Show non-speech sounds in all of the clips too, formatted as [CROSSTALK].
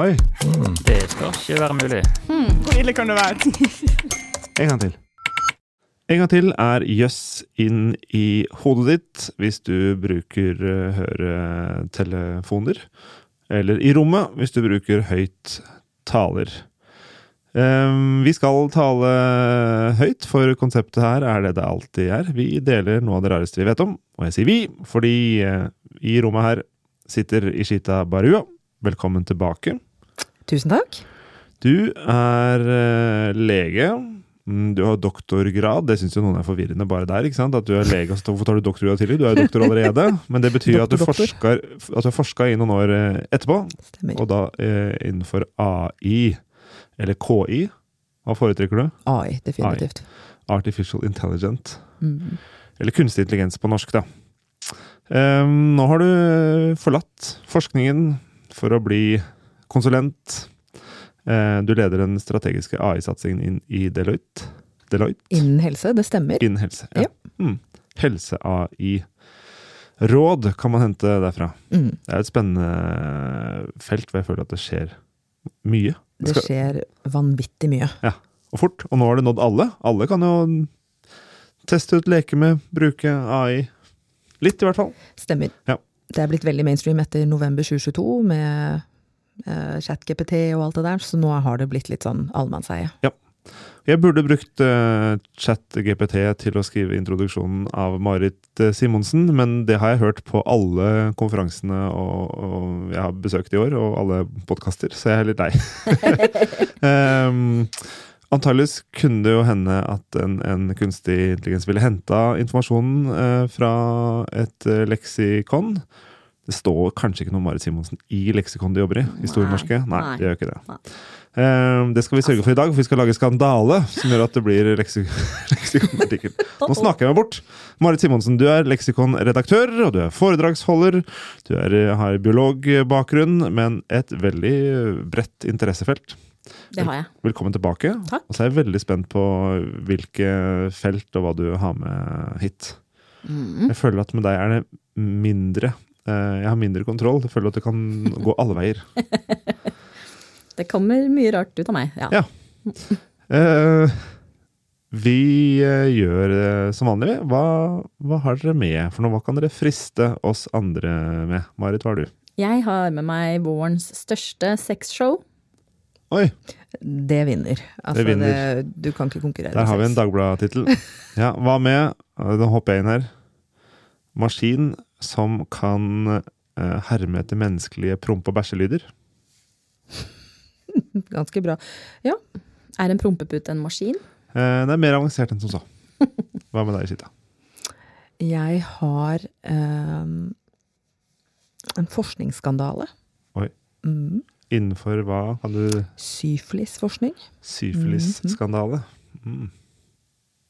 Oi. Det skal ikke være mulig. Hvor ille kan det være? En gang til. En gang til er jøss inn i hodet ditt hvis du bruker eh, høretelefoner. Eller i rommet hvis du bruker høyt taler. Ehm, vi skal tale høyt, for konseptet her er det det alltid er. Vi deler noe av det rareste vi vet om. Og jeg sier vi, fordi eh, i rommet her sitter Ishita Barua. Velkommen tilbake. Tusen takk. Du er uh, lege. Mm, Du har doktorgrad. Det syns jo noen er forvirrende bare der. ikke sant? At du er lege, så hvorfor tar du doktorgrad tidlig? Du er jo doktor allerede. Men det betyr at du Doktor, doktor. forsker, at du har forska i noen år eh, etterpå. Stemmer. Og da uh, innenfor AI. Eller KI. Hva foretrekker du? AI, definitivt. Artificial Intelligent. Mm. Eller kunstig intelligens på norsk, da. Um, nå har du forlatt forskningen for å bli konsulent. Eh, du leder den strategiske AI-satsingen i Deloitte. Deloitte? Innen helse, det stemmer. Innen helse. Ja. Mm. Helse-AI. Råd kan man hente derfra. Mm. Det er et spennende felt hvor jeg føler at det skjer mye. Det skal- skjer vanvittig mye. Ja, og fort. Og nå har det nådd alle. Alle kan jo teste ut, leke med, bruke AI. Litt, i hvert fall. Stemmer. Ja. Det er blitt veldig mainstream etter november 2022 med ChatGPT og alt det der, så nå har det blitt litt sånn allemannseie. Jeg burde brukt uh, ChatGPT til å skrive introduksjonen av Marit eh, Simonsen, men det har jeg hørt på alle konferansene og, og jeg har besøkt i år, og alle podkaster, så jeg er litt lei. [LAUGHS] um, Antakeligvis kunne det jo hende at en, en kunstig intelligens ville henta informasjonen eh, fra et eh, leksikon. Det står kanskje ikke noe Marit Simonsen i leksikon de jobber i? i Store norske? Nei, nei. det gjør ikke det. Nei. Eh, det skal vi sørge for i dag, for vi skal lage skandale som gjør at det blir leksik [LAUGHS] leksikonartikkel. Nå snakker jeg meg bort. Marit Simonsen, du er leksikonredaktør, og du er foredragsholder. Du er, har biologbakgrunn, men et veldig bredt interessefelt. Det har jeg. Velkommen tilbake. Takk. Og så er jeg veldig spent på hvilke felt og hva du har med hit. Mm. Jeg føler at med deg er det mindre Jeg har mindre kontroll. Jeg føler at det kan gå alle veier. [LAUGHS] Det kommer mye rart ut av meg. Ja. Ja. Eh, vi eh, gjør eh, som vanlig. Hva, hva har dere med for noe? Hva kan dere friste oss andre med? Marit, hva har du? Jeg har med meg vårens største sexshow. Oi, Det vinner. Altså, Det vinner. du kan ikke konkurrere. der har vi en sex. Dagblad-tittel. Ja, hva med eh, Nå hopper jeg inn her. Maskin som kan eh, herme etter menneskelige prompe- og bæsjelyder. [LAUGHS] Ganske bra. Ja. Er en prompepute en maskin? Eh, det er mer avansert enn som så. [LAUGHS] Hva med deg, Sita? Jeg har ehm, en forskningsskandale. Oi. Mm. Innenfor hva kan du Syfilisforskning. Syflisskandale. Mm.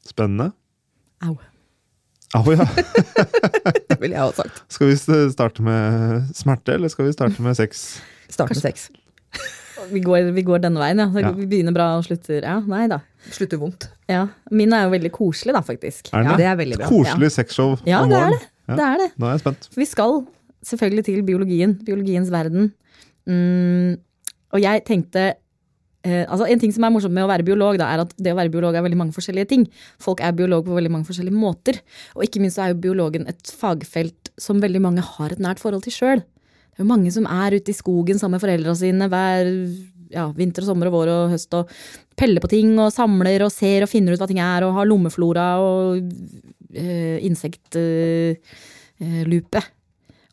Spennende. Au. Au, ja. [LAUGHS] Det ville jeg ha sagt. Skal vi starte med smerte, eller skal vi starte med sex? Start med sex. Vi går, vi går denne veien, ja. Så Ja. Vi begynner bra og slutter Ja, nei da. Slutter vondt. Ja. Min er jo veldig koselig, da, faktisk. Er det? ja. det? Er veldig bra. Koselig sexshow Ja, om det er morgenen. Ja. Det er det. Nå er jeg spent. Vi skal selvfølgelig til biologien. Biologiens verden. Mm, og jeg tenkte eh, altså En ting som er morsomt med å være biolog, da, er at det å være biolog er veldig mange forskjellige ting. Folk er biolog på veldig mange forskjellige måter. Og ikke minst er jo biologen et fagfelt som veldig mange har et nært forhold til sjøl. Det er jo mange som er ute i skogen sammen med foreldra sine hver ja, vinter og sommer og vår og høst og peller på ting og samler og ser og finner ut hva ting er og har lommeflora og uh, insektlupe.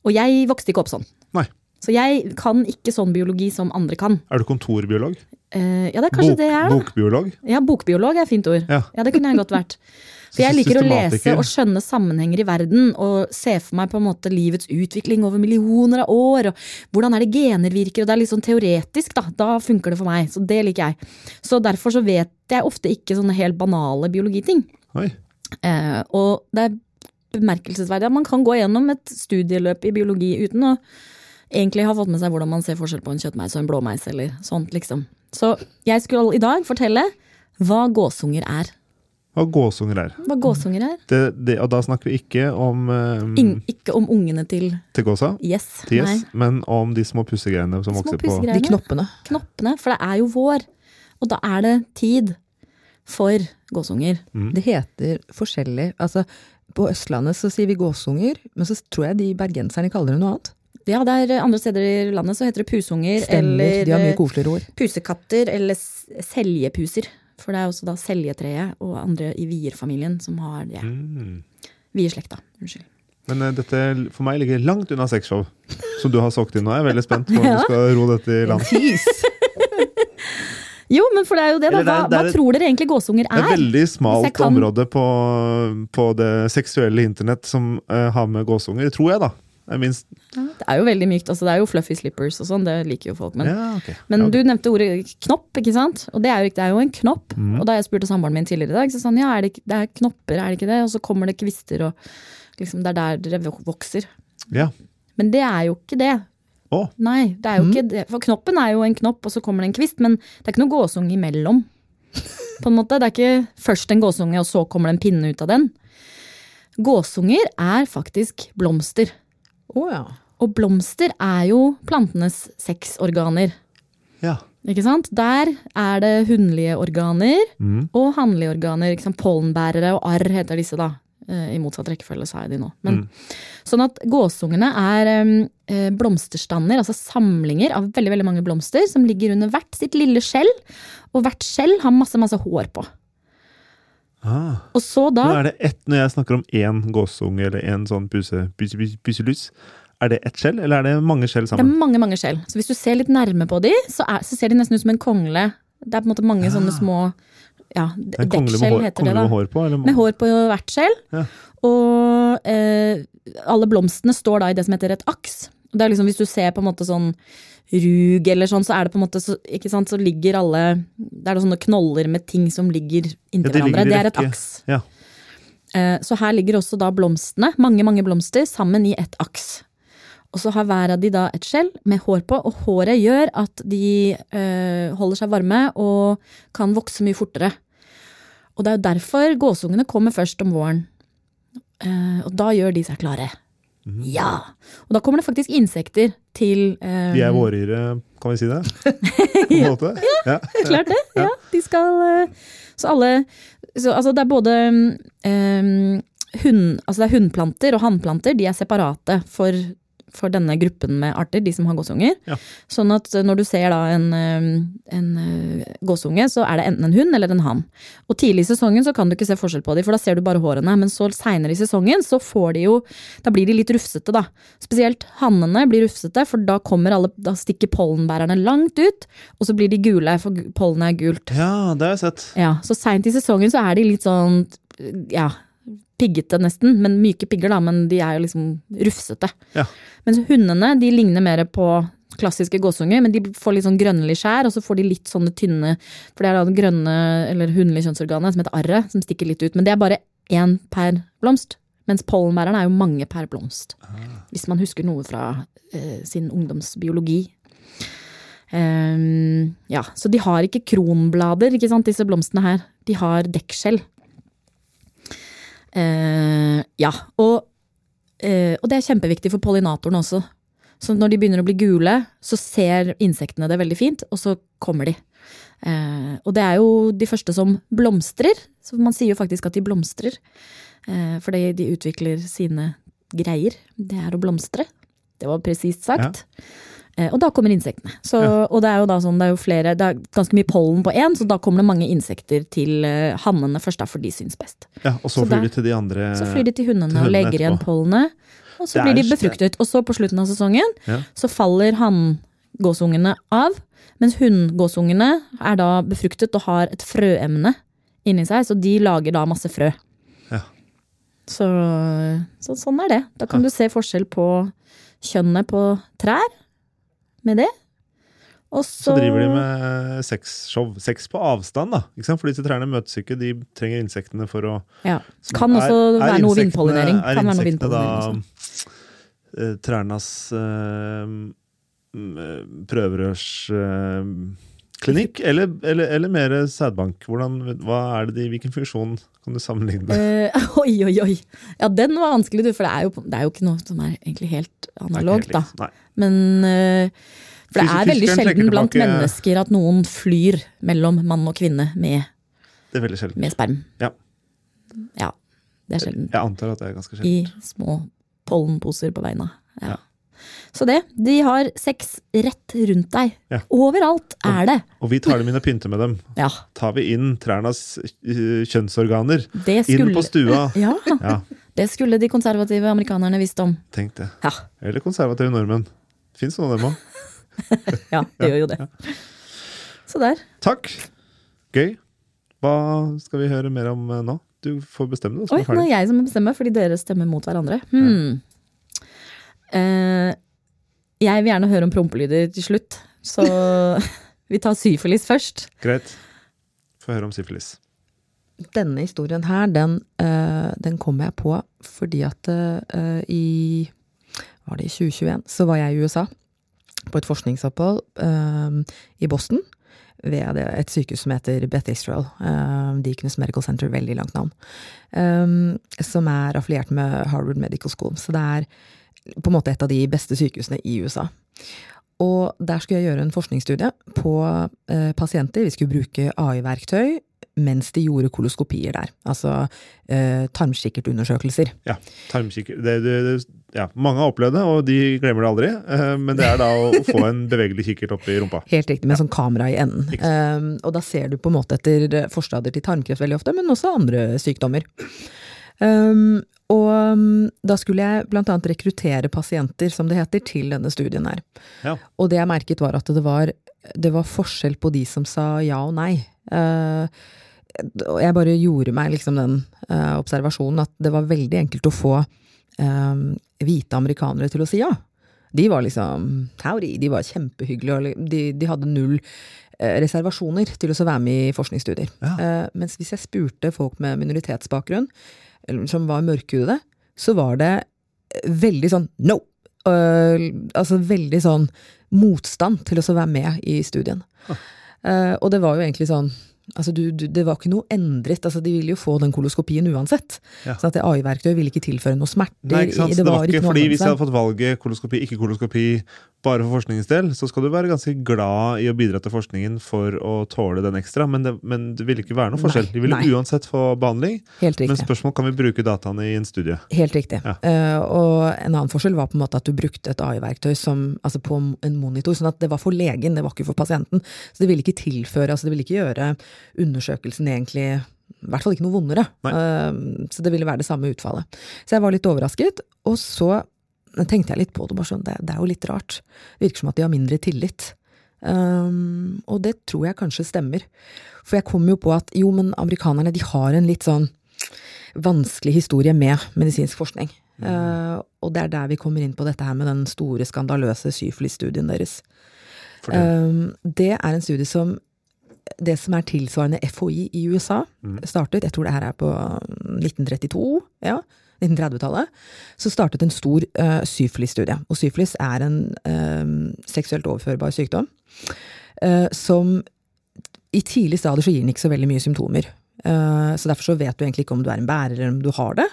og jeg vokste ikke opp sånn. Nei. Så jeg kan ikke sånn biologi som andre kan. Er du kontorbiolog? Eh, ja, det er kanskje Bok, det jeg er. da. bokbiolog? Ja, bokbiolog er et fint ord. Ja. Ja, det kunne jeg godt vært. [LAUGHS] For jeg liker å lese og skjønne sammenhenger i verden, og se for meg på en måte livets utvikling over millioner av år, og hvordan er det gener virker, og det er litt sånn teoretisk, da. Da funker det for meg. Så det liker jeg. Så derfor så vet jeg ofte ikke sånne helt banale biologiting. Oi. Eh, og det er bemerkelsesverdig at man kan gå gjennom et studieløp i biologi uten å egentlig har fått med seg hvordan man ser forskjell på en kjøttmeis og en blåmeis, eller sånt, liksom. Så jeg skulle i dag fortelle hva gåsunger er. hva gåsunger er. Hva gåsunger er. Det, det, og da snakker vi ikke om um, In, ikke om ungene til til gåsa, Yes. til yes men om de små pussegreiene som Små vokser på. De knoppene. Knoppene. For det er jo vår. Og da er det tid for gåsunger. Mm. Det heter forskjellig. Altså, på Østlandet så sier vi gåsunger, men så tror jeg de bergenserne kaller det noe annet. Ja, det er andre steder i landet så heter det pusunger Stemmer. eller De har mye eh, koseligere ord. pusekatter eller seljepuser. For det er også da seljetreet og andre i vierfamilien som har det. Mm. Vierslekta. Unnskyld. Men uh, dette for meg ligger langt unna sexshow, som du har solgt inn nå. Jeg er veldig spent på om [LAUGHS] Ja. du skal ro dette i land. [LAUGHS] Jo, men for det er jo det, da. Hva, det er hva tror dere egentlig gåsunger Det er er? et veldig smalt kan- område på, på det seksuelle internett som uh, har med gåsunger, tror jeg, da. Jeg minst Det er jo veldig mykt. Altså, det er jo fluffy slippers og sånn, det liker jo folk. Men, Ja, okay. men Ja, du nevnte ordet knopp, ikke sant? Og det er jo, det er jo en knopp. Mm. Og da jeg spurte samboeren min tidligere i dag, så sa han ja, er det, det er knopper, er det ikke det? Og så kommer det kvister og liksom, det er der dere vokser. ja. Men det er jo ikke det. Oh. Nei, det er jo ikke det. For knoppen er jo en knopp, og så kommer det en kvist, men det er ikke noe gåsunge imellom. [LAUGHS] På en måte, Det er ikke først en gåsunge, og så kommer det en pinne ut av den. Gåsunger er faktisk blomster. Å ja. Og blomster er jo plantenes sexorganer. ja. Ikke sant? Der er det hunnlige organer Mm. og hannlige organer. Ikke sant? Pollenbærere og arr heter disse, da. Eh, I motsatt rekkefølge, sa jeg de nå. Men, Mm. Sånn at gåsungene er eh, blomsterstander, altså samlinger av veldig veldig mange blomster som ligger under hvert sitt lille skjell. Og hvert skjell har masse masse hår på. Ah. Og så da er det ett, Når jeg snakker om én gåsunge eller én sånn puse, puse, puse, er det ett skjell, eller er det mange skjell sammen? Det er mange mange skjell. Så hvis du ser litt nærme på de, så, er, så ser de nesten ut som en kongle. Det er på en måte mange sånne små ja, er en kongle med dekkskjell heter det da. med hår på? Eller? Med hår på hvert skjell. Ja. Og eh, alle blomstene står da i det som heter et aks. Det er liksom Hvis du ser på en måte sånn rug eller sånn, så er det på en måte så, ikke sant, så ligger alle Det er sånne knoller med ting som ligger inntil Ja, de hverandre. Ligger Det er et aks. Ja. Eh, så her ligger også da blomstene, mange mange blomster, sammen i et aks. Og så har hver av de da et skjell med hår på, og håret gjør at de eh, holder seg varme og kan vokse mye fortere. Og det er jo derfor gåsungene kommer først om våren. Eh, og da gjør de seg klare. Mhm. Ja! Og da kommer det faktisk insekter til um... De er vårere, kan vi si det? [LAUGHS] På en måte? Ja. Klart det, ja. De skal eh, Så alle så, Altså det er både um, hund, altså det er hundplanter og hannplanter, de er separate for, for denne gruppen med arter, de som har gåsunger. Ja. Sånn at når du ser da en, eh, en eh, gåsunge, så er det enten en hund eller en hann. Og tidlig i sesongen så kan du ikke se forskjell på dem, for da ser du bare hårene. Men så seinere i sesongen så får de jo Da blir de litt rufsete, da. Spesielt hannene blir rufsete, for da kommer alle Da stikker pollenbærerne langt ut, og så blir de gule, for pollenet er gult. ja, det har jeg sett. Ja, så seint i sesongen så er de litt sånn ja, piggete nesten, men myke pigger da, men de er jo liksom rufsete. Ja. Mens hundene de ligner mer på klassiske gåsunger, men de får litt sånn grønnlig skjær, og så får de litt sånne tynne For det er da det grønne eller hundelige kjønnsorganet som heter arret, som stikker litt ut. Men det er bare én per blomst. Mens pollenbæreren er jo mange per blomst. Hvis man husker noe fra eh, sin ungdomsbiologi. Um, ja, så de har ikke kronblader, ikke sant, disse blomstene her. De har dekkskjell. Eh, ja, og, eh, og det er kjempeviktig for pollinatoren også. Så når de begynner å bli gule, så ser insektene det veldig fint, og så kommer de. Eh, og det er jo de første som blomstrer, så man sier jo faktisk at de blomstrer. Eh, fordi de utvikler sine greier. Det er å blomstre. Det var presist sagt. Eh, og da kommer insektene. Så, Og det er jo da sånn, det er jo flere, det er ganske mye pollen på én, så da kommer det mange insekter til eh, hannene først, da, for de syns best. Ja, og så Så flyr de til de andre Så flyr de til hundene til og hundene legger igjen pollenet, og så blir de befruktet. Og så på slutten av sesongen Ja. så faller hanngåsungene av, mens hunngåsungene er da befruktet og har et frøemne inni seg, så de lager da masse frø. Ja. Så, så sånn er det. Da kan du se forskjell på kjønnet på trær med det. Og så, driver de med sexshow. Sex på avstand, da. Ikke sant? For disse trærne møtes ikke, de trenger insektene for å ja. Kan også være noe vindpollinering. Er insektene vindpollinering da eh, trærnes eh, eh, prøverørs eh, Klinikk eller, eller, eller mer sædbank? Hvordan, hva er det de, hvilken funksjon kan du sammenligne? Eh, [LAUGHS] oi, oi, oi. Ja, den var vanskelig, du, for det er, jo, det er jo ikke noe som er egentlig helt analogt, da. Nei. Men uh, For det Fys- er veldig sjelden blant tilbake- mennesker at noen flyr mellom mann og kvinne med, Det med sperm. Ja. Ja, det er sjelden. Jeg antar at det er ganske I små pollenposer på beina. Ja. Ja. Så det. De har sex rett rundt deg. Ja. Overalt er det. Og vi tar dem inn og pynter med dem. Ja, Tar vi inn trærnas øh, kjønnsorganer det inn på stua. [LAUGHS] Ja, Ja, det skulle de konservative amerikanerne visst om. tenk det. Ja, Eller konservative nordmenn. Fins noen av dem òg. [LAUGHS] ja det gjør jo det. Så der. Takk. Gøy. Hva skal vi høre mer om eh, nå? Du får bestemme det. Oi, nå er jeg som bestemmer, fordi dere stemmer mot hverandre. Hmm. Eh, jeg vil gjerne høre om prompelyder til slutt, så [LAUGHS] vi tar syfilis først. Greit. Få høre om syfilis. Denne historien her, den, eh, den kom jeg på fordi at eh, i Var det i 2021? Så var jeg i USA på et forskningsopphold eh, i Boston. Ved et sykehus som heter Beth Israel. Uh, Deaconess Medical Center, veldig langt navn. um, som er affiliert med Harvard Medical School. Så det er på en måte et av de beste sykehusene i USA. Og der skulle jeg gjøre en forskningsstudie på eh, pasienter. Vi skulle bruke AI-verktøy mens de gjorde koloskopier der. Altså eh, tarmkikkertundersøkelser. Ja, tarmkikkert ja, mange har opplevd det, og de glemmer det aldri. eh, Men det er da å [LAUGHS] få en bevegelig kikkert opp i rumpa. Helt riktig, med sånn kamera i enden. Um, og da ser du på en måte etter forstadier til tarmkreft veldig ofte, men også andre sykdommer. Um, og um, da skulle jeg blant annet rekruttere pasienter, som det heter, til denne studien her. Ja. Og det jeg merket var at det var, det var forskjell på de som sa ja og nei. Uh, og jeg bare gjorde meg liksom den uh, observasjonen at det var veldig enkelt å få um, hvite amerikanere til å si ja. De var liksom howdy, de var kjempehyggelige, og de, de hadde null eh, reservasjoner til å være med i forskningsstudier. Ja. Eh, mens hvis jeg spurte folk med minoritetsbakgrunn, som var mørkhudede, så var det eh, veldig sånn no! Uh, altså veldig sånn motstand til å være med i studien. Eh, og det var jo egentlig sånn Altså du, du, det var ikke noe endret. altså De ville jo få den koloskopien uansett. Ja. Så at det AI-verktøyet ville ikke tilføre noe smerter. Nei, ikke sant? i- Det var ikke fordi Hvis jeg hadde fått valget koloskopi, ikke koloskopi, bare for forskningens del, så skal du være ganske glad i å bidra til forskningen for å tåle den ekstra, men det, men det ville ikke være noe forskjell. Nei, De ville nei. uansett få behandling, Helt riktig. men spørsmålet spørsmål kan vi bruke dataene i en studie. Helt riktig. Ja. Uh, og en annen forskjell var på en måte at du brukte et AI-verktøy altså på en monitor, sånn at det var for legen, det var ikke for pasienten. Så det ville ikke tilføre, altså det ville ikke gjøre undersøkelsen egentlig i hvert fall ikke noe vondere. Eh, så det ville være det samme utfallet. Så jeg var litt overrasket, og så tenkte jeg litt på det, bare sånn, det, det er jo litt rart. Det virker som at de har mindre tillit. Um, og det tror jeg kanskje stemmer. For jeg kom jo på at jo, men amerikanerne de har en litt sånn vanskelig historie med medisinsk forskning. Eh, og det er der vi kommer inn på dette her med den store, skandaløse syfilis-studien deres. Det, Um, det er en studie som det som er tilsvarende FHI i USA, Mm. startet, jeg tror det her er på 1932, ja, 1930-tallet, så startet en stor uh, syfilis-studie. Og syfilis er en um, seksuelt overførbar sykdom uh, som i tidlig stadier så gir den ikke så veldig mye symptomer. Uh, så derfor så vet du egentlig ikke om du er en bærer eller om du har det.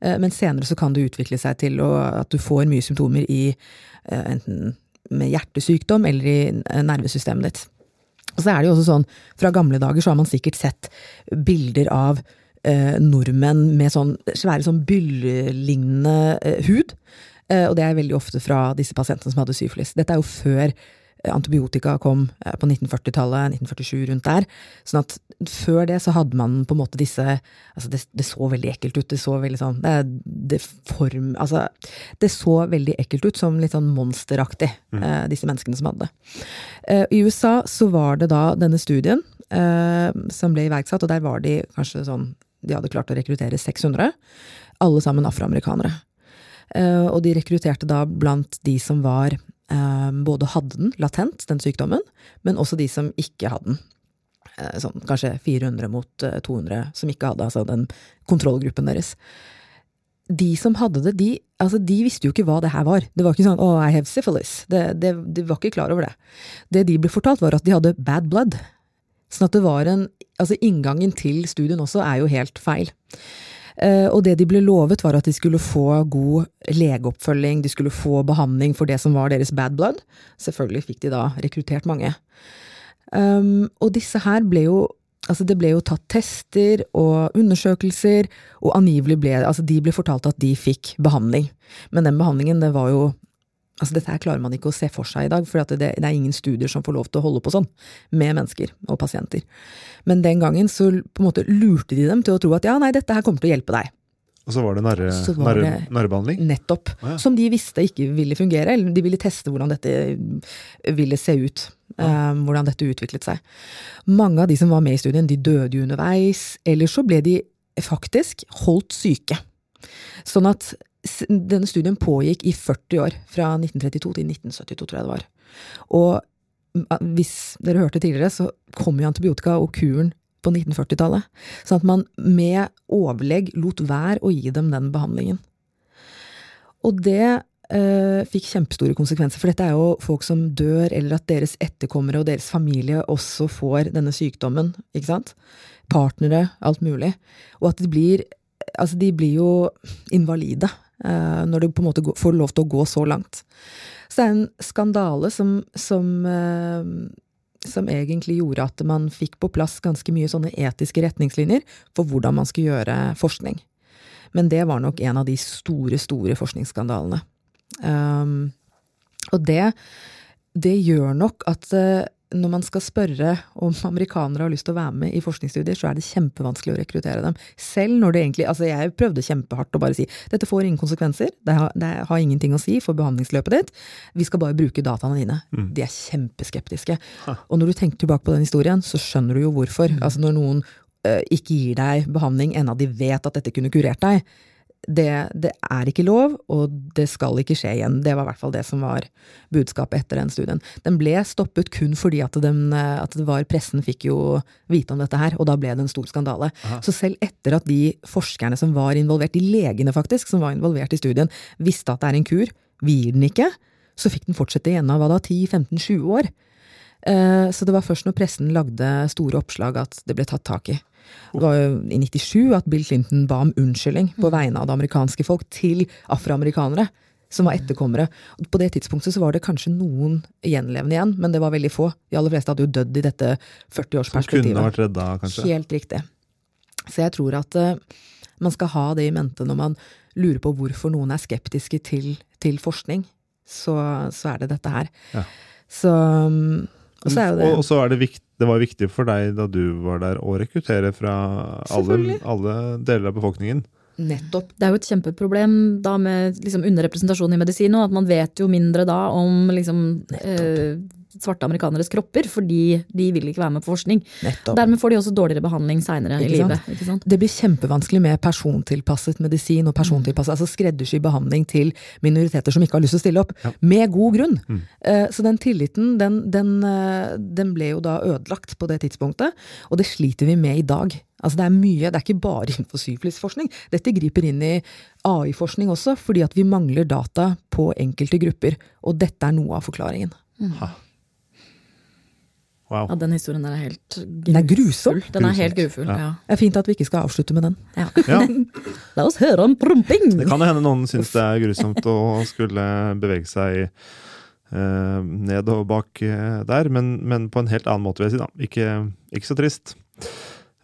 Eh, men senere så kan det utvikle seg til å, at du får mye symptomer i eh, enten med hjertesykdom eller i eh, nervesystemet ditt. Og så er det jo også sånn, fra gamle dager så har man sikkert sett bilder av eh, nordmenn med sånn svære sånn byllelignende eh, hud. Eh, og det er veldig ofte fra disse pasientene som hadde syfilis. Dette er jo før antibiotika kom eh, på 1940-tallet, 1947 rundt der. Sånn at før det så hadde man på en måte disse Altså det, det så veldig ekkelt ut. Det så veldig sånn det, det form Altså det så veldig ekkelt ut, som litt sånn monsteraktig, eh, disse menneskene som hadde det. Eh, I USA så var det da denne studien eh, som ble iverksatt, og der var de kanskje sånn De hadde klart å rekruttere 600. Alle sammen afroamerikanere. Og de rekrutterte da blant de som var både hadde den latent, den sykdommen, men også de som ikke hadde den. Eh, sånn kanskje 400 mot eh, 200 som ikke hadde, altså den kontrollgruppen deres. de som hadde det, de, altså de visste jo ikke hva det her var. Det var ikke sånn 'oh, I have syphilis'. Det, det, de var ikke klar over det. Det de ble fortalt, var at de hadde bad blood. Sånn at det var en Altså inngangen til studien også er jo helt feil. Eh, og det de ble lovet, var at de skulle få god legeoppfølging, de skulle få behandling for det som var deres bad blood. Selvfølgelig fikk de da rekruttert mange. Um, og disse her ble jo Altså, det ble jo tatt tester og undersøkelser, og angivelig ble Altså, de ble fortalt at de fikk behandling. Men den behandlingen, det var jo Altså, dette her klarer man ikke å se for seg i dag, for det, det, er ingen studier som får lov til å holde på sånn med mennesker og pasienter. Men den gangen så på en måte lurte de dem til å tro at ja, nei, dette her kommer til å hjelpe deg. Og så var det narrebehandling? Narre. Nettopp. Å, ja. Som de visste ikke ville fungere, eller de ville teste hvordan dette ville se ut. eh, hvordan dette utviklet seg. Mange av de som var med i studien, de døde jo underveis, eller så ble de faktisk holdt syke. Sånn at denne studien pågikk i 40 år, fra 1932 til 1972, tror jeg det var. Og hvis dere hørte tidligere, så kom jo antibiotika og kuren på 1940-tallet. Sånn at man med overlegg lot være å gi dem den behandlingen. Og det eh, fikk kjempestore konsekvenser, for dette er jo folk som dør, eller at deres etterkommere og deres familie også får denne sykdommen, ikke sant? Partnere, alt mulig. Og at de blir Altså, de blir jo invalide når du på en måte får lov til å gå så langt. Så det er en skandale som, som eh, som egentlig gjorde at man fikk på plass ganske mye sånne etiske retningslinjer for hvordan man skulle gjøre forskning. Men det var nok en av de store, store forskningsskandalene. Um, og det, det gjør nok at eh, når man skal spørre om amerikanere har lyst til å være med i forskningsstudier, så er det kjempevanskelig å rekruttere dem. Selv når det egentlig Altså, jeg prøvde kjempehardt å bare si dette får ingen konsekvenser, det har, det har ingenting å si for behandlingsløpet ditt, vi skal bare bruke dataene dine. De er kjempeskeptiske. Og når du tenker tilbake på den historien, så skjønner du jo hvorfor. Altså når noen ø, ikke gir deg behandling ennå de vet at dette kunne kurert deg, det, det er ikke lov, og det skal ikke skje igjen. Det var i hvert fall det som var budskapet etter den studien. Den ble stoppet kun fordi at, den, eh, at det var pressen fikk jo vite om dette her, og da ble det en stor skandale. Så selv etter at de forskerne som var involvert, de legene faktisk, som var involvert i studien, visste at det er en kur, vi gir den ikke, så fikk den fortsette igjen av hva da, 10-15-20 år. Eh, Så det var først når pressen lagde store oppslag at det ble tatt tak i. Det var jo i 97 at Bill Clinton ba om unnskyldning på vegne av det amerikanske folk til afroamerikanere som var etterkommere. På det tidspunktet så var det kanskje noen gjenlevende igjen, men det var veldig få. De aller fleste hadde jo dødd i dette Som kunne 40-årsperspektivet. vært redda, kanskje? Helt riktig. Så jeg tror at uh, man skal ha det i mente når man lurer på hvorfor noen er skeptiske til, til forskning. Så, så er det dette her. Ja. Så um, Og så er det Og, og er det, vikt, det var viktig for deg da du var der å rekruttere fra alle, alle deler av befolkningen. nettopp. Det er jo et kjempeproblem da med liksom underrepresentasjon i medisin, og at man vet jo mindre da om liksom, eh, svarte amerikaneres kropper, fordi de vil ikke være med på forskning. nettopp. Dermed får de også dårligere behandling seinere i livet. Ikke sant? Det blir kjempevanskelig med persontilpasset medisin og persontilpasset, altså skreddersy behandling til minoriteter som ikke har lyst til å stille opp. Med god grunn. Mm. Så den tilliten, den, den, eh, den ble jo da ødelagt på det tidspunktet, og det sliter vi med i dag. Altså det er mye, det er ikke bare innenfor syfilisforskning. Dette griper inn i AI-forskning også, fordi at vi mangler data på enkelte grupper. Og dette er noe av forklaringen. Wow. Ja, den historien der er helt grufull. Den er grusom. Den er helt grufull, Ja. ja. Det er fint at vi ikke skal avslutte med den. ja. [LAUGHS] Ja, La oss høre om promping! det kan hende noen syns det er grusomt å skulle bevege seg eh, ned og bak eh, der, men, men på en helt annen måte, vil jeg si. da. Ikke, ikke så trist.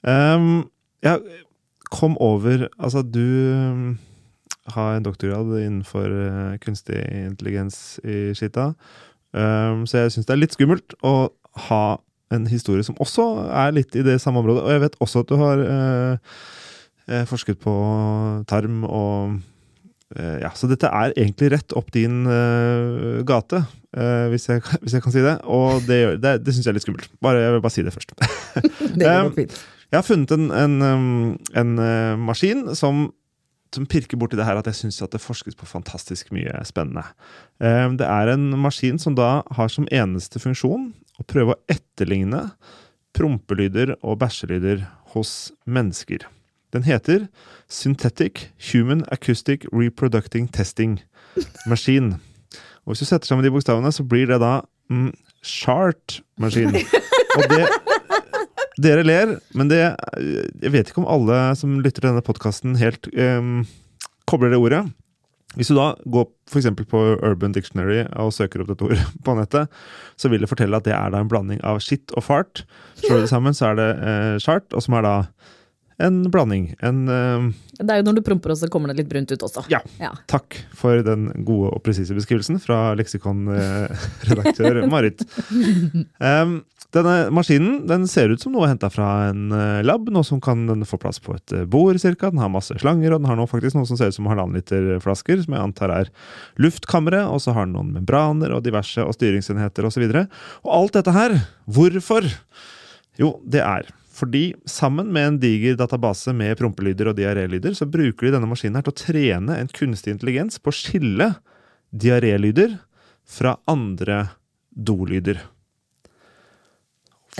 Um, jeg kom over Altså, du um, har en doktorgrad innenfor uh, kunstig intelligens i Skita, um, så jeg syns det er litt skummelt å ha en historie som også er litt i det samme området. Og jeg vet også at du har eh, eh, forsket på tarm og eh, Ja, så dette er egentlig rett opp din eh, gate, eh, hvis, jeg, [LAUGHS] hvis jeg kan si det. Og det, det, det syns jeg er litt skummelt. Bare, jeg vil bare si det først. [LAUGHS] Det går Um, fint. Jeg har funnet en, en, en eh, maskin som, som pirker borti det her at jeg syns det forskes på fantastisk mye spennende. Eh, Det er en maskin som da har som eneste funksjon å prøve å etterligne prompelyder og bæsjelyder hos mennesker. Den heter Synthetic Human Acoustic Reproducting Testing Machine. Og hvis du setter sammen de bokstavene, så blir det da mm, Chart-maskin. [LAUGHS] Og det Dere ler, men det Jeg vet ikke om alle som lytter til denne podkasten, helt um, kobler det ordet. Hvis du da går f.eks. på Urban Dictionary og søker opp dette ordet på nettet, så vil det fortelle at det er da en blanding av shit og fart. Slår du det sammen, så er det eh, chart, og som er da en blanding. En uh, Det er jo når du promper også, kommer det litt brunt ut også. Ja. Ja. Takk for den gode og presise beskrivelsen fra leksikonredaktør [LAUGHS] Marit. Um, denne maskinen den ser ut som noe henta fra en eh, lab, noe som kan den få plass på et eh, bord cirka. Den har masse slanger, og den har nå faktisk noe som ser ut som halvannen liter flasker, som jeg antar er luftkamre, og så har den noen membraner og diverse og styringsenheter osv. Og, så og alt dette her, hvorfor? Jo, det er fordi sammen med en diger database med prompelyder og diarélyder, så bruker de denne maskinen her til å trene en kunstig intelligens på å skille diarélyder fra andre dolyder.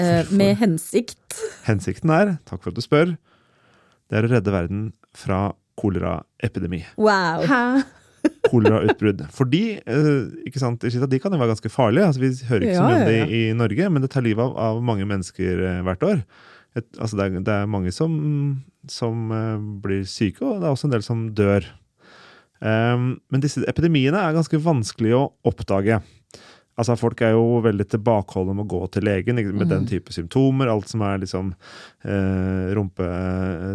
Eh, med hensikt. Hensikten er, takk for at du spør, det er å redde verden fra koleraepidemi. Wow! Kolerautbrudd. Fordi eh, ikke sant, de kan jo være ganske farlige. Altså, vi hører ikke så mye om ja, det ja. i, i Norge, men det tar livet av, av mange mennesker eh, hvert år. Et, altså, det, er, det er mange som, som eh, blir syke, og det er også en del som dør. Um, men disse epidemiene er ganske vanskelig å oppdage. Altså, Folk er jo veldig tilbakeholdne med å gå til legen med den type symptomer. Alt som er liksom eh, rumpe,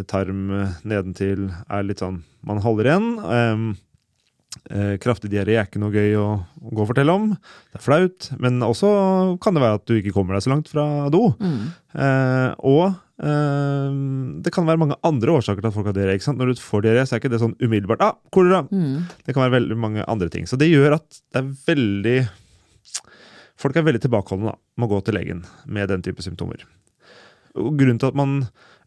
tarm eh, nedentil, er litt sånn Man holder igjen. Ehm, eh, kraftig diaré er ikke noe gøy å, å gå og fortelle om. Det er flaut. Men også kan det være at du ikke kommer deg så langt fra do. Mm. Eh, og eh, det kan være mange andre årsaker til at folk har diaré. Når du får diaré, så er ikke det sånn umiddelbart ah, kolera. Mm. Det kan være veldig mange andre ting. Så det gjør at det er veldig Folk er veldig tilbakeholdne med å gå til legen med den type symptomer. Og grunnen til at man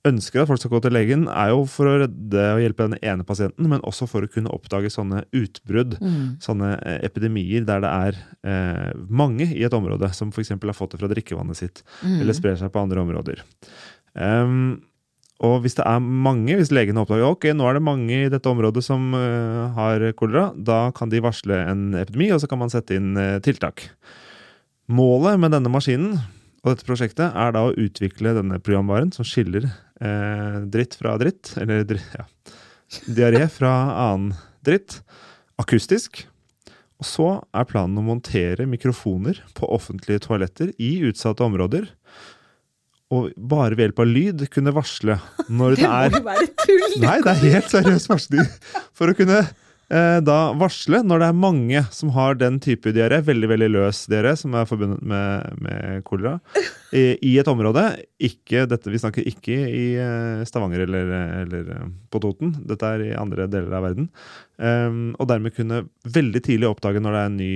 ønsker at folk skal gå til legen, er jo for å redde og hjelpe den ene pasienten, men også for å kunne oppdage sånne utbrudd, Mm. sånne eh, epidemier der det er eh, mange i et område som f.eks. har fått det fra drikkevannet sitt, Mm. eller sprer seg på andre områder. Um, og hvis det er mange, hvis legene oppdager ok, nå er det mange i dette området som uh, har kolera, da kan de varsle en epidemi, og så kan man sette inn uh, tiltak. Målet med denne maskinen og dette prosjektet er da å utvikle denne programvaren som skiller eh, dritt fra dritt, eller ja, diaré fra annen dritt, akustisk. Og så er planen å montere mikrofoner på offentlige toaletter i utsatte områder. Og bare ved hjelp av lyd kunne varsle når det er må jo være tull! Nei, det er helt seriøst varsling. For å kunne da varsle når det er mange som har den type diaré, veldig veldig løs diaré, som er forbundet med, med kolera, [LAUGHS] i, i et område. Ikke, dette, vi snakker ikke i eh, Stavanger eller, eller eh, på Toten. Dette er i andre deler av verden. Um, og dermed kunne veldig tidlig oppdage når det er ny,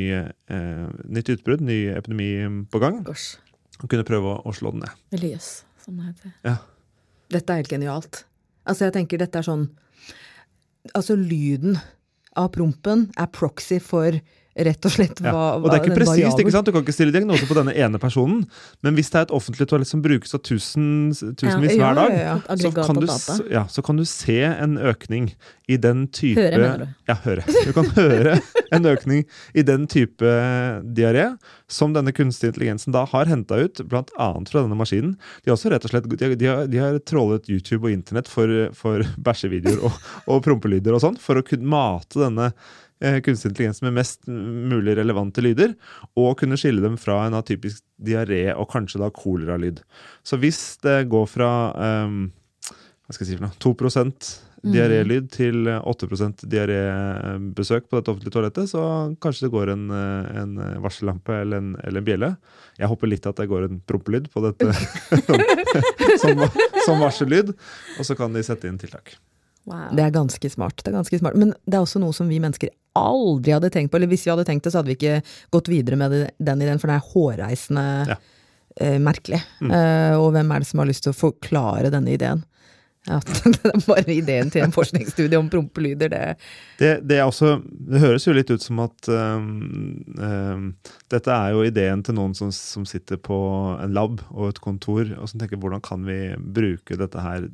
eh, nytt utbrudd, ny epidemi på gang, Gosh. og kunne prøve å, å slå den ned. Eller jøss, som det heter. Ja. Dette er helt genialt. Altså, jeg tenker dette er sånn Altså, lyden av prompen er proxy for rett og slett hva, Ja. Og det er ikke den presist, ikke sant? Du kan ikke stille diagnose på denne ene personen. Men hvis det er et offentlig toalett som brukes av tusen, tusenvis Ja, hver dag, ja, så, kan du, ja, så kan du se en økning i den type Høre, mener du? Ja, høre. Du kan høre [LAUGHS] en økning i den type diaré som denne kunstige intelligensen da har henta ut, annet fra denne maskinen. De har også rett og slett de de har, de har trålet YouTube og internett for, for bæsjevideoer og, og prompelyder og sånn, for å kunne mate denne eh, kunstig intelligens med mest mulig relevante lyder, og kunne skille dem fra en atypisk diaré og kanskje da koleralyd. Så hvis det går fra um, hva skal jeg si for noe, 2 diarélyd til 8% diarébesøk på dette offentlige toalettet, så kanskje det går en, eh, en varsellampe eller en, eller en bjelle. Jeg håper litt at det går en prompelyd på dette [LAUGHS] som, som varsellyd, og så kan de sette inn tiltak. Wow. Det er ganske smart. det er ganske smart. Men det er også noe som vi mennesker aldri hadde tenkt på. Eller hvis vi hadde tenkt det, så hadde vi ikke gått videre med den ideen, for det er hårreisende Ja. eh, merkelig. Mm. Eh, og hvem er det som har lyst til å forklare denne ideen? Ja, [LAUGHS] det er bare ideen til en forskningsstudie om prompelyder, det Det, det, er også, det høres jo litt ut som at um, um, dette er jo ideen til noen som, som, sitter på en lab og et kontor og som tenker hvordan kan vi bruke dette her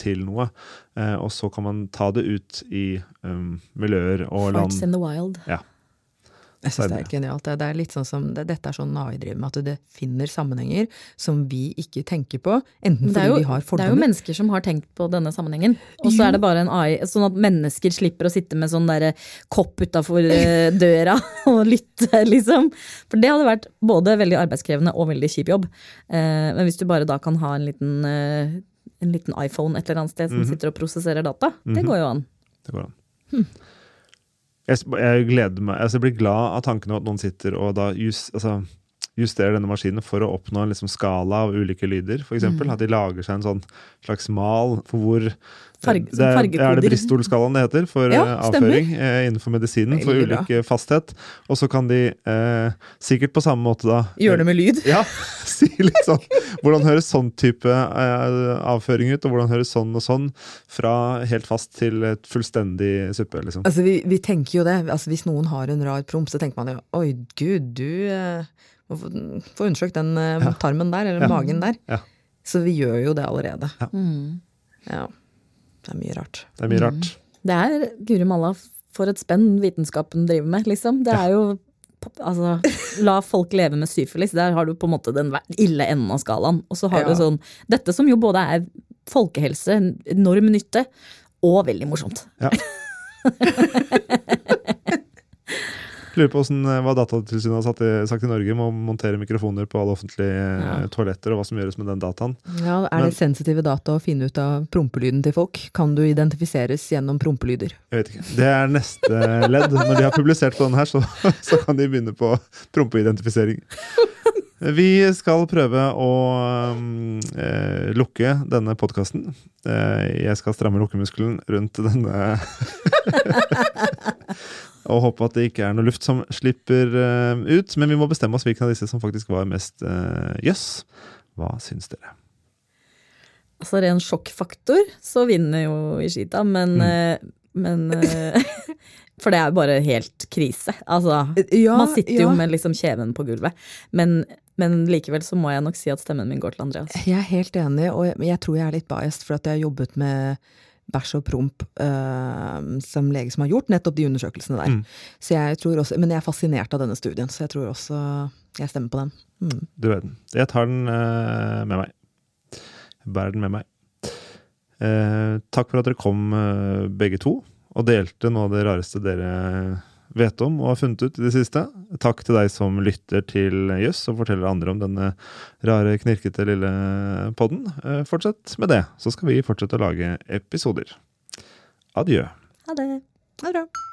til noe? Uh, og så kan man ta det ut i um, miljøer og land. Farts in the wild. Ja. Jeg syns det er genialt. Det er litt sånn som, det, dette er sånn AI driver med, at det finner sammenhenger som vi ikke tenker på. Enten fordi jo, vi har fordommer. Det er jo mennesker som har tenkt på denne sammenhengen. Og så er det bare en AI. Sånn at mennesker slipper å sitte med sånn derre kopp utafor eh, [LAUGHS] døra [LAUGHS] og lytte, liksom. For det hadde vært både veldig arbeidskrevende og veldig kjip jobb. Eh, men hvis du bare da kan ha en liten, eh, en liten iPhone et eller annet sted som mm -hmm. sitter og prosesserer data, det går jo an. Det går an. Hm. Jeg, jeg, gleder meg, altså jeg blir glad av tanken om at noen sitter og da just, altså, justerer denne maskinen for å oppnå en liksom skala av ulike lyder. For eksempel, mm. At de lager seg en sånn slags mal for hvor Farge, det er, er det Bristol-skalaen det heter for ja, eh, avføring eh, innenfor medisinen. For ulik bra. fasthet. Og så kan de eh, sikkert på samme måte da Gjøre det med lyd? Ja. [LAUGHS] si litt sånn Hvordan høres sånn type eh, avføring ut, og hvordan høres sånn og sånn fra helt fast til et fullstendig suppe, liksom. Altså, vi, vi tenker jo det. Altså, hvis noen har en rar promp, så tenker man jo oi, gud, du må få undersøkt den eh, ja. tarmen der, eller ja. magen der. Ja. Så vi gjør jo det allerede. Ja. Mm. ja. Det er mye rart. Det er mye rart. Mm. Det er guri malla for et spenn vitenskapen driver med, liksom. Det er jo Altså, la folk leve med syfilis. Der har du på en måte den ille enden av skalaen. Og så har ja. du sånn Dette som jo både er folkehelse, enorm nytte, og veldig morsomt. Ja. [LAUGHS] [LAUGHS] Lurer på hvordan, eh, hva Datatilsynet har sagt i, sagt i Norge om å montere mikrofoner på alle offentlige eh, ja. toaletter, og hva som gjøres med den dataen. Ja, Er Men, det sensitive data å finne ut av prompelyden til folk? Kan du identifiseres gjennom prompelyder? Jeg vet ikke. Det er neste ledd. Når de har publisert på denne her, så, [LAUGHS] så kan de begynne på prompeidentifisering. Vi skal prøve å eh, lukke denne podkasten. Eh, jeg skal stramme lukkemuskelen rundt denne [LAUGHS] [LAUGHS] Og håpe at det ikke er noe luft som slipper uh, ut. Men vi må bestemme oss hvilken av disse som faktisk var mest uh, jøss. Hva syns dere? Altså ren sjokkfaktor, så vinner jo Ishita, men, mm. uh, men [LAUGHS] For det er bare helt krise. Altså, ja, man sitter ja. jo med liksom kjeven på gulvet. Men, men, likevel så må jeg nok si at stemmen min går til Andreas. Jeg er helt enig, og jeg, jeg tror jeg er litt biased for at jeg har jobbet med bæsj og promp uh, som lege som har gjort nettopp de undersøkelsene der. Mm. Så jeg tror også, Men jeg er fascinert av denne studien, så jeg tror også jeg stemmer på den. Mm. Du vet den. Jeg tar den uh, med meg. Jeg bærer den med meg. Uh, takk for at dere kom, begge to, og delte noe av det rareste dere vet om og har funnet ut i det siste. Takk til deg som lytter til Jøss og forteller andre om denne rare, knirkete lille podden. Eh, fortsett med det, så skal vi fortsette å lage episoder. Adjø. Ha det. Ha det bra.